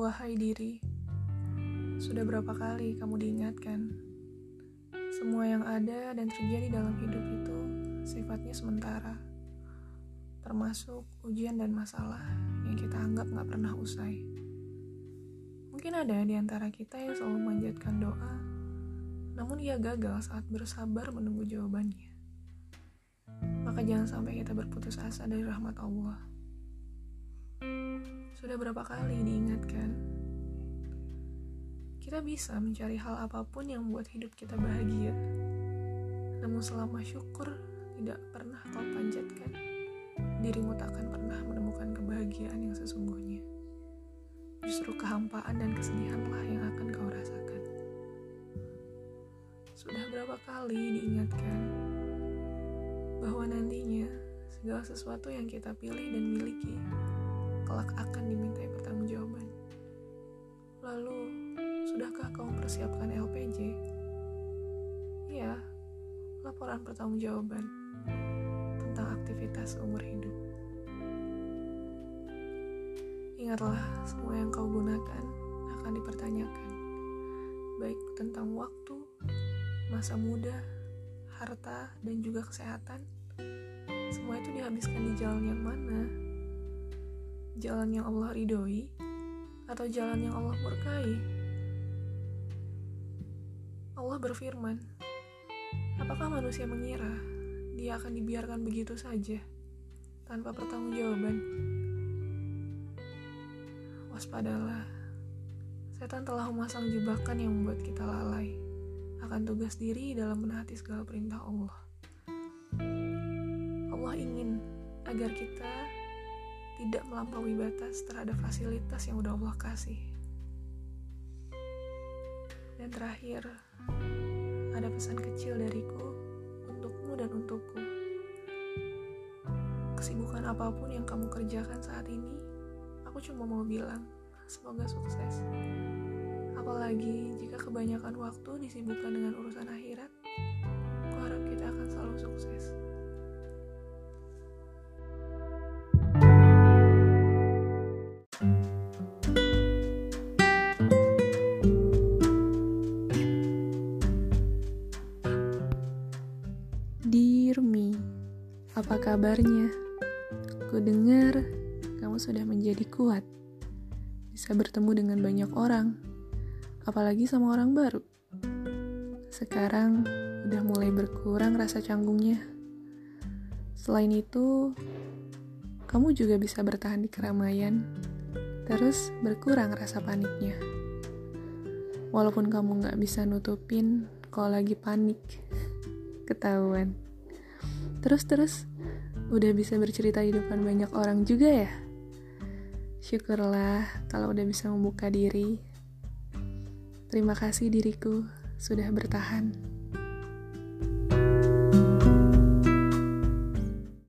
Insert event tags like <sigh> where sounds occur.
Hai diri, sudah berapa kali kamu diingatkan? Semua yang ada dan terjadi dalam hidup itu sifatnya sementara, termasuk ujian dan masalah yang kita anggap gak pernah usai. Mungkin ada di antara kita yang selalu memanjatkan doa, namun ia gagal saat bersabar menunggu jawabannya. Maka jangan sampai kita berputus asa dari rahmat Allah. Sudah berapa kali diingatkan, kita bisa mencari hal apa pun yang membuat hidup kita bahagia. Namun selama syukur tidak pernah kau panjatkan, dirimu tak akan pernah menemukan kebahagiaan yang sesungguhnya. Justru kehampaan dan kesedihanlah yang akan kau rasakan. Sudah berapa kali diingatkan bahwa nantinya segala sesuatu yang kita pilih dan miliki kelak akan sudahkah kau mempersiapkan LPJ? Iya, laporan pertanggungjawaban tentang aktivitas umur hidup. Ingatlah, semua yang kau gunakan akan dipertanyakan, baik tentang waktu, masa muda, harta, dan juga kesehatan. Semua itu dihabiskan di jalan yang mana? jalan yang Allah ridhoi atau jalan yang Allah murkai? Allah berfirman, apakah manusia mengira dia akan dibiarkan begitu saja tanpa pertanggungjawaban? Waspadalah, setan telah memasang jebakan yang membuat kita lalai akan tugas diri dalam menaati segala perintah Allah. Allah ingin agar kita tidak melampaui batas terhadap fasilitas yang udah Allah kasih. Dan terakhir, ada pesan kecil dariku untukmu dan untukku. Kesibukan apa pun yang kamu kerjakan saat ini, aku cuma mau bilang, semoga sukses. Apalagi jika kebanyakan waktu disibukkan dengan urusan akhirat, aku harap kita akan selalu sukses. Apa kabarnya? Ku dengar kamu sudah menjadi kuat, bisa bertemu dengan banyak orang, apalagi sama orang baru. Sekarang udah mulai berkurang rasa canggungnya. Selain itu, kamu juga bisa bertahan di keramaian, terus berkurang rasa paniknya. Walaupun kamu nggak bisa nutupin kalau lagi panik <laughs> ketahuan. Terus-terus, udah bisa bercerita di depan banyak orang juga ya? Syukurlah kalau udah bisa membuka diri. Terima kasih diriku sudah bertahan.